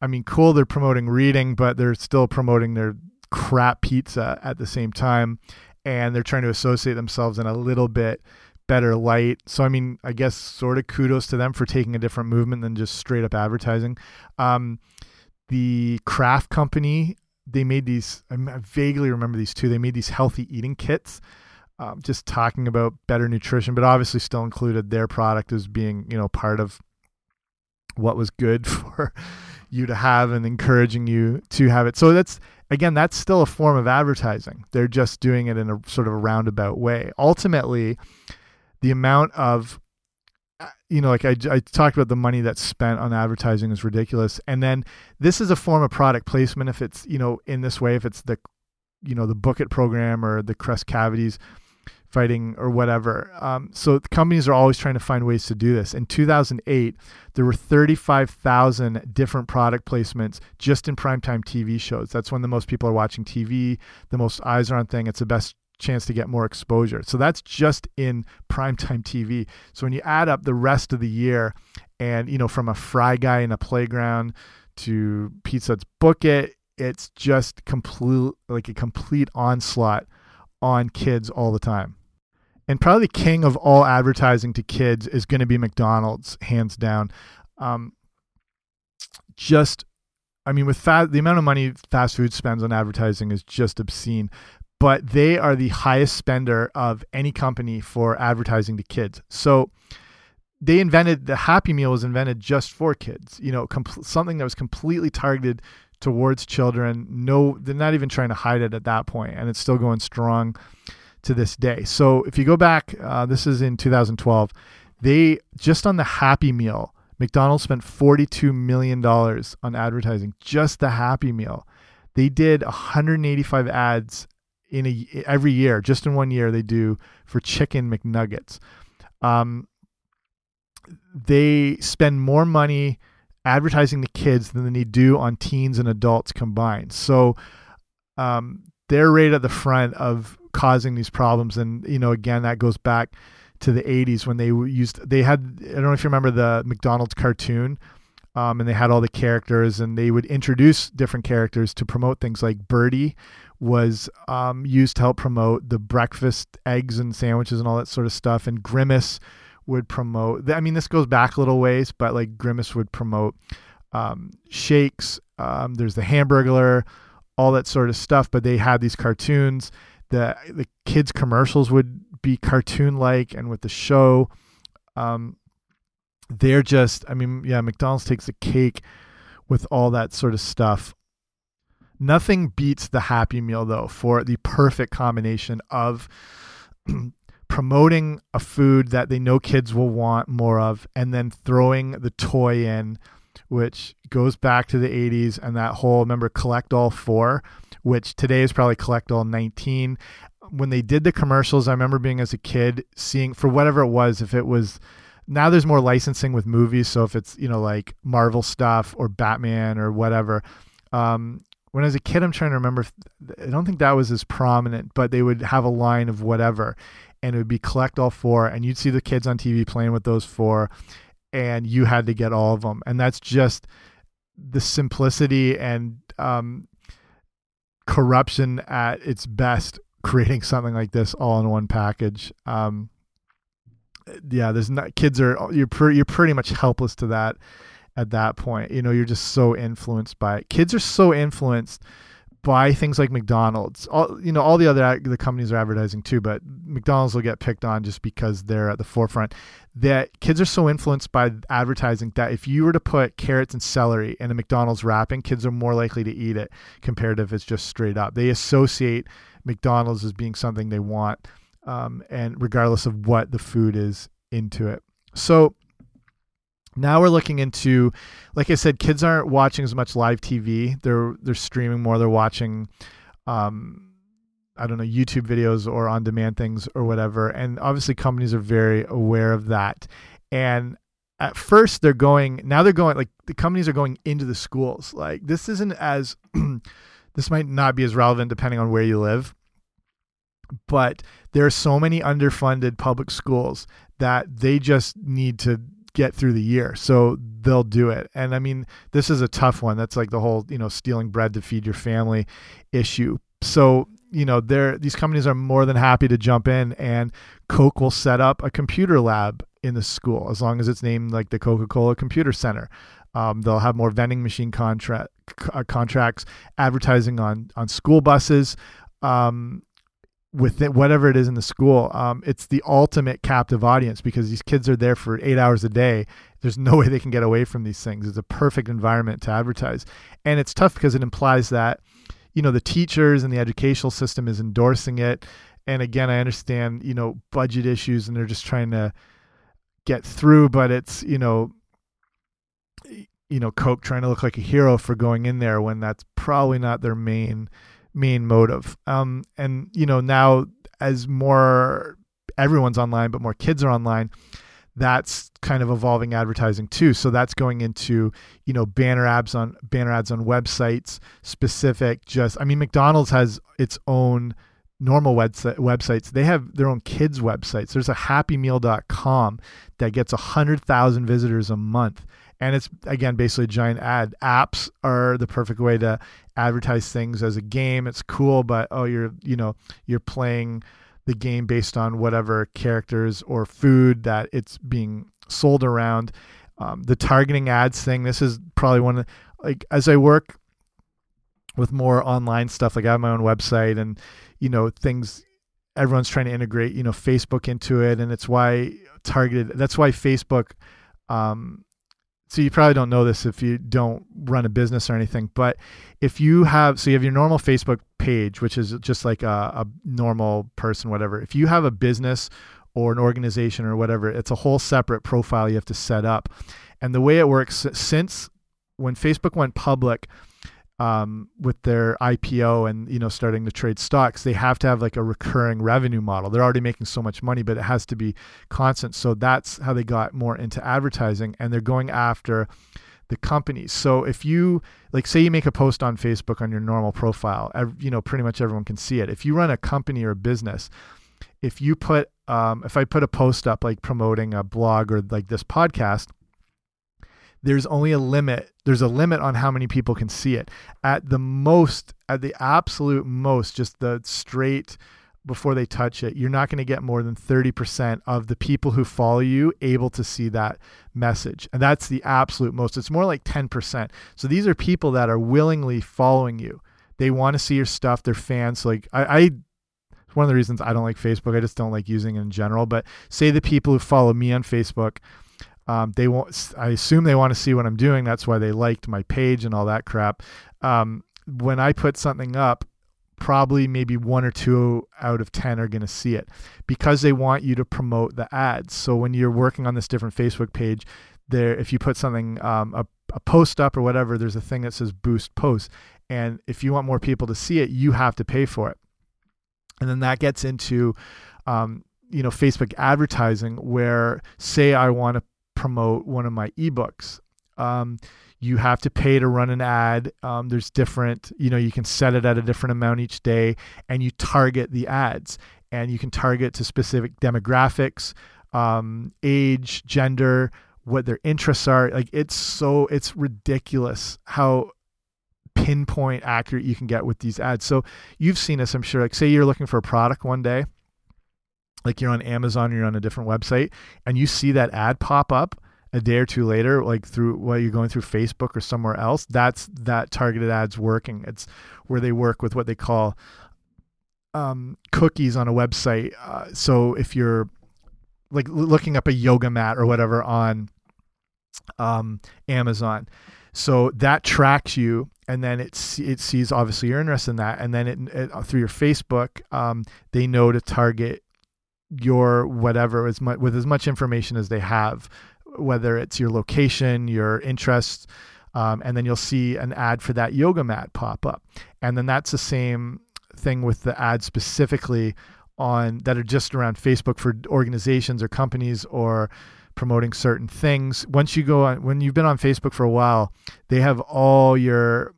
S1: I mean, cool. They're promoting reading, but they're still promoting their crap pizza at the same time, and they're trying to associate themselves in a little bit better light. So I mean, I guess sort of kudos to them for taking a different movement than just straight up advertising. Um, the Kraft Company, they made these. I vaguely remember these two. They made these healthy eating kits. Um, just talking about better nutrition, but obviously still included their product as being, you know, part of what was good for you to have and encouraging you to have it. So that's again, that's still a form of advertising. They're just doing it in a sort of a roundabout way. Ultimately, the amount of uh, you know, like I, I talked about the money that's spent on advertising is ridiculous. And then this is a form of product placement. If it's, you know, in this way, if it's the, you know, the Book It program or the Crest Cavities fighting or whatever. Um, so companies are always trying to find ways to do this. In 2008, there were 35,000 different product placements just in primetime TV shows. That's when the most people are watching TV, the most eyes are on thing. It's the best chance to get more exposure. So that's just in primetime TV. So when you add up the rest of the year and, you know, from a fry guy in a playground to Pizza's Book It, it's just complete, like a complete onslaught on kids all the time. And probably the king of all advertising to kids is going to be McDonald's, hands down. Um, just I mean, with the amount of money fast food spends on advertising is just obscene but they are the highest spender of any company for advertising to kids. So they invented the Happy Meal was invented just for kids. You know, something that was completely targeted towards children. No, they're not even trying to hide it at that point, and it's still going strong to this day. So if you go back, uh, this is in 2012. They just on the Happy Meal, McDonald's spent 42 million dollars on advertising, just the Happy Meal. They did 185 ads in a every year, just in one year, they do for chicken McNuggets. Um, they spend more money advertising to kids than they do on teens and adults combined. So um, they're right at the front of causing these problems. And you know, again, that goes back to the 80s when they used they had I don't know if you remember the McDonald's cartoon um, and they had all the characters and they would introduce different characters to promote things like Birdie was um, used to help promote the breakfast eggs and sandwiches and all that sort of stuff and Grimace would promote I mean this goes back a little ways but like Grimace would promote um, shakes um, there's the Hamburglar all that sort of stuff but they had these cartoons the the kids commercials would be cartoon like and with the show. Um, they're just i mean yeah mcdonald's takes a cake with all that sort of stuff. Nothing beats the happy meal though for the perfect combination of promoting a food that they know kids will want more of and then throwing the toy in which goes back to the 80s and that whole remember collect all 4 which today is probably collect all 19 when they did the commercials i remember being as a kid seeing for whatever it was if it was now there's more licensing with movies. So if it's you know like Marvel stuff or Batman or whatever. Um, when I was a kid, I'm trying to remember. I don't think that was as prominent, but they would have a line of whatever, and it would be collect all four, and you'd see the kids on TV playing with those four, and you had to get all of them, and that's just the simplicity and um, corruption at its best, creating something like this all in one package. Um, yeah, there's not kids are you're pretty you're pretty much helpless to that at that point. You know, you're just so influenced by it. Kids are so influenced by things like McDonald's. All you know, all the other the companies are advertising too, but McDonald's will get picked on just because they're at the forefront. That kids are so influenced by advertising that if you were to put carrots and celery in a McDonald's wrapping, kids are more likely to eat it compared to if it's just straight up. They associate McDonald's as being something they want um, and regardless of what the food is into it. So now we're looking into, like I said, kids aren't watching as much live TV. They're they're streaming more. They're watching, um, I don't know, YouTube videos or on demand things or whatever. And obviously, companies are very aware of that. And at first, they're going. Now they're going like the companies are going into the schools. Like this isn't as this might not be as relevant depending on where you live but there are so many underfunded public schools that they just need to get through the year. So they'll do it. And I mean, this is a tough one. That's like the whole, you know, stealing bread to feed your family issue. So, you know, they these companies are more than happy to jump in and Coke will set up a computer lab in the school as long as it's named like the Coca-Cola Computer Center. Um, they'll have more vending machine contract uh, contracts, advertising on on school buses. Um, with it, whatever it is in the school, um, it's the ultimate captive audience because these kids are there for eight hours a day. There's no way they can get away from these things. It's a perfect environment to advertise, and it's tough because it implies that, you know, the teachers and the educational system is endorsing it. And again, I understand, you know, budget issues, and they're just trying to get through. But it's, you know, you know, Coke trying to look like a hero for going in there when that's probably not their main main motive. Um, and you know now as more everyone's online, but more kids are online, that's kind of evolving advertising too. So that's going into you know banner ads on banner ads on websites specific. Just I mean McDonald's has its own normal website, websites. They have their own kids websites. There's a happymeal.com that gets a hundred thousand visitors a month and it's again basically a giant ad. Apps are the perfect way to advertise things as a game. It's cool but oh you're you know you're playing the game based on whatever characters or food that it's being sold around. Um, the targeting ads thing this is probably one of like as i work with more online stuff like i have my own website and you know things everyone's trying to integrate you know facebook into it. And it's why targeted that's why facebook um, so you probably don't know this if you don't run a business or anything but if you have so you have your normal facebook page which is just like a, a, normal person whatever. If you have a business or an organization or whatever it's a whole separate profile you have to set up. And the way it works since when facebook went public um, with their IPO and you know starting to trade stocks, they have to have like a recurring revenue model. They're already making so much money, but it has to be constant. So that's how they got more into advertising, and they're going after the companies. So if you like, say you make a post on Facebook on your normal profile, you know pretty much everyone can see it. If you run a company or a business, if you put um, if I put a post up like promoting a blog or like this podcast, there's only a limit. There's a limit on how many people can see it. At the most, at the absolute most, just the straight before they touch it, you're not going to get more than 30% of the people who follow you able to see that message. And that's the absolute most. It's more like 10%. So these are people that are willingly following you. They want to see your stuff. They're fans. Like I, I one of the reasons I don't like Facebook. I just don't like using it in general. But say the people who follow me on Facebook, um, they want. I assume they want to see what I'm doing. That's why they liked my page and all that crap. Um, when I put something up, probably maybe one or two out of 10 are going to see it because they want you to promote the ads. So when you're working on this different Facebook page, there, if you put something, um, a, a post up or whatever, there's a thing that says boost post. And if you want more people to see it, you have to pay for it. And then that gets into, um, you know, Facebook advertising where say I want to promote one of my ebooks. Um, you have to pay to run an ad. Um, there's different, you know, you can set it at a different amount each day and you target the ads and you can target to specific demographics, um, age, gender, what their interests are. Like it's so, it's ridiculous how pinpoint accurate you can get with these ads. So you've seen this, I'm sure. Like, say you're looking for a product one day, like you're on Amazon, you're on a different website, and you see that ad pop up a day or two later, like through while you're going through Facebook or somewhere else, that's that targeted ads working. It's where they work with what they call um, cookies on a website. Uh, so if you're like looking up a yoga mat or whatever on um, Amazon, so that tracks you, and then it it sees obviously you're interested in that, and then it, it through your Facebook, um, they know to target your whatever as much with as much information as they have whether it's your location, your interests, um, and then you'll see an ad for that yoga mat pop up. And then that's the same thing with the ads specifically on that are just around Facebook for organizations or companies or promoting certain things. Once you go on, when you've been on Facebook for a while, they have all your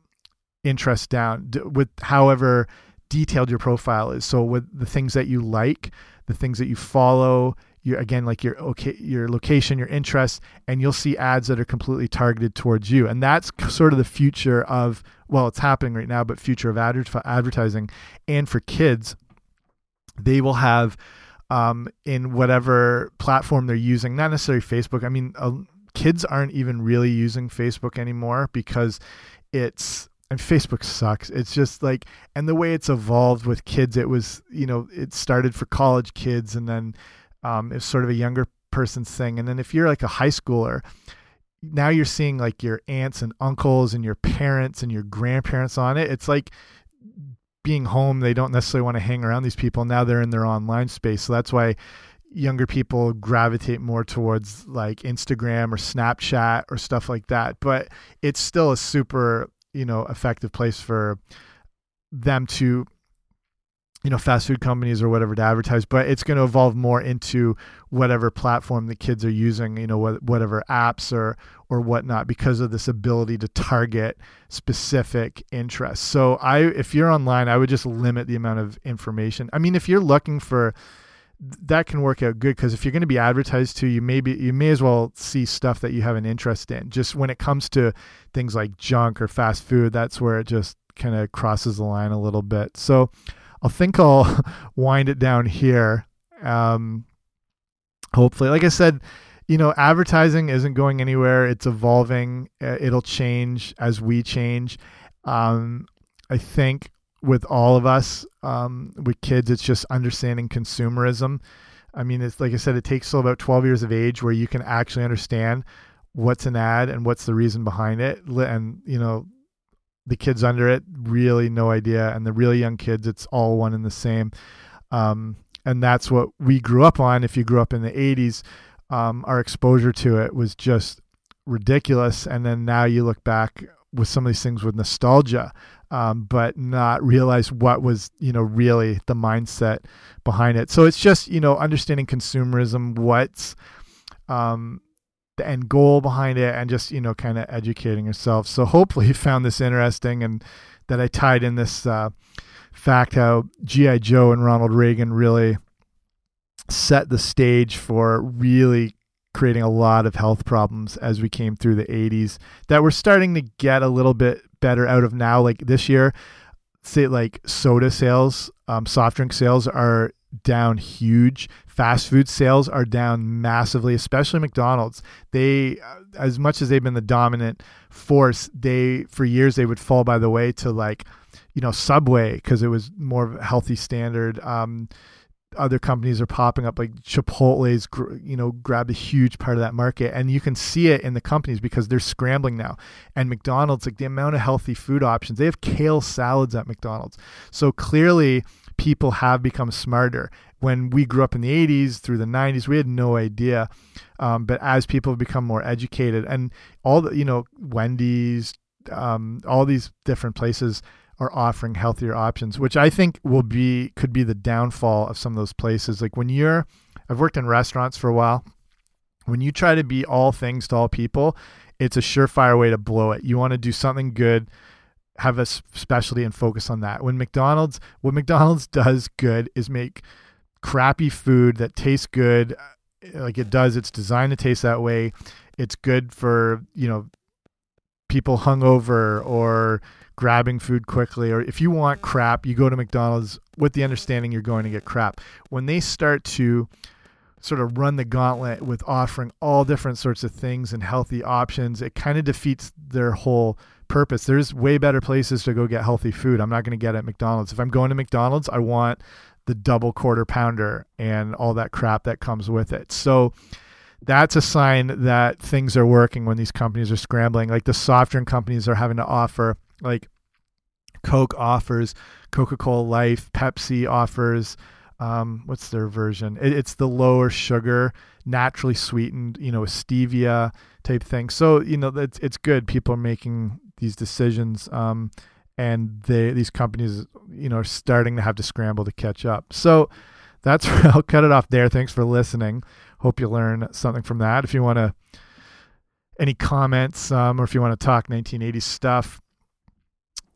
S1: interests down with however detailed your profile is. So with the things that you like, the things that you follow, your again like your okay your location your interests and you'll see ads that are completely targeted towards you. And that's sort of the future of well it's happening right now but future of adver advertising. And for kids they will have um, in whatever platform they're using not necessarily facebook i mean uh, kids aren't even really using facebook anymore because it's and Facebook sucks. It's just like, and the way it's evolved with kids, it was, you know, it started for college kids and then um, it's sort of a younger person's thing. And then if you're like a high schooler, now you're seeing like your aunts and uncles and your parents and your grandparents on it. It's like being home, they don't necessarily want to hang around these people. Now they're in their online space. So that's why younger people gravitate more towards like Instagram or Snapchat or stuff like that. But it's still a super, you know, effective place for them to you know fast food companies or whatever to advertise but it's going to evolve more into whatever platform the kids are using you know whatever apps or or whatnot because of this ability to target specific interests. So i if you're online i would just limit the amount of information. I mean if you're looking for that can work out good because if you're going to be advertised to you maybe you may as well see stuff that you have an interest in just when it comes to things like junk or fast food that's where it just kind of crosses the line a little bit so I think I'll wind it down here. Um, hopefully, like I said, you know, advertising isn't going anywhere. It's evolving. It'll change as we change. Um, I think with all of us, um, with kids, it's just understanding consumerism. I mean, it's like I said, it takes till about 12 years of age where you can actually understand what's an ad and what's the reason behind it. And, you know, the kids under it really no idea. And the really young kids it's all one and the same. Um, and that's what we grew up on. If you grew up in the 80s um, our exposure to it was just ridiculous. And then now you look back with some of these things with nostalgia um, but not realize what was you know really the mindset behind it. So it's just you know understanding consumerism what's um, the end goal behind it and just you know kind of educating yourself. So hopefully you found this interesting and that i tied in this uh, fact how G.I. Joe and ronald reagan really set the stage for really creating a lot of health problems as we came through the 80s that we're starting to get a little bit better out of now. Like this year, say like soda sales, um, soft drink sales are down huge. Fast food sales are down massively, especially McDonald's. They, uh, as much as they've been the dominant force, they for years they would fall by the way to like, you know, Subway because it was more of a healthy standard. Um, other companies are popping up like Chipotle's you know grabbed a huge part of that market. And you can see it in the companies because they're scrambling now. And McDonald's like the amount of healthy food options they have kale salads at McDonald's. So clearly people have become smarter. When we grew up in the 80s through the 90s we had no idea. Um, but as people have become more educated and all the you know Wendy's um, all these different places are offering healthier options, which I think will be could be the downfall of some of those places. Like when you're, I've worked in restaurants for a while. When you try to be all things to all people, it's a surefire way to blow it. You want to do something good, have a specialty, and focus on that. When McDonald's, what McDonald's does good is make crappy food that tastes good, uh, like it does. It's designed to taste that way. It's good for you know people hungover or grabbing food quickly, or if you want crap, you go to McDonald's with the understanding you're going to get crap. When they start to sort of run the gauntlet with offering all different sorts of things and healthy options, it kind of defeats their whole purpose. There's way better places to go get healthy food. I'm not going to get at McDonald's. If I'm going to McDonald's, I want the double quarter pounder and all that crap that comes with it. So that's a sign that things are working when these companies are scrambling. Like the soft drink companies are having to offer like Coke offers, Coca Cola Life, Pepsi offers. Um, what's their version? It, it's the lower sugar, naturally sweetened, you know, stevia type thing. So you know, it's it's good. People are making these decisions, um, and they these companies, you know, are starting to have to scramble to catch up. So that's I'll cut it off there. Thanks for listening. Hope you learn something from that. If you want to any comments um, or if you want to talk 1980s stuff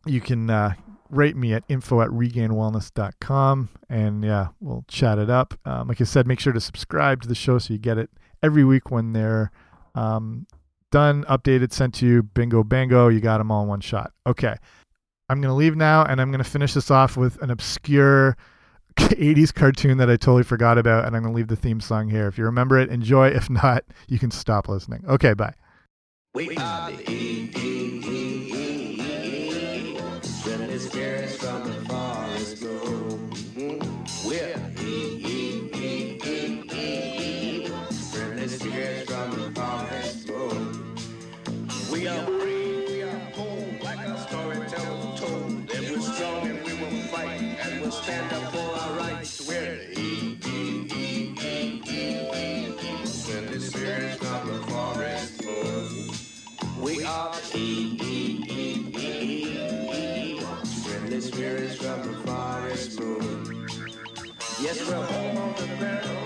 S1: you can uh, rate me at info at regainedwellness.com and yeah, we'll chat it up. Um, like I said, make sure to subscribe to the show so you get it every week when they're um, done, updated, sent to you. Bingo, bango, you got them all in one shot. Okay. I'm going to leave now and I'm going to finish this off with an obscure 80s cartoon that I totally forgot about. And I'm going to leave the theme song here. If you remember it, enjoy. If not, you can stop listening. Okay, bye. We are the his carrots from the Yes, we're the ground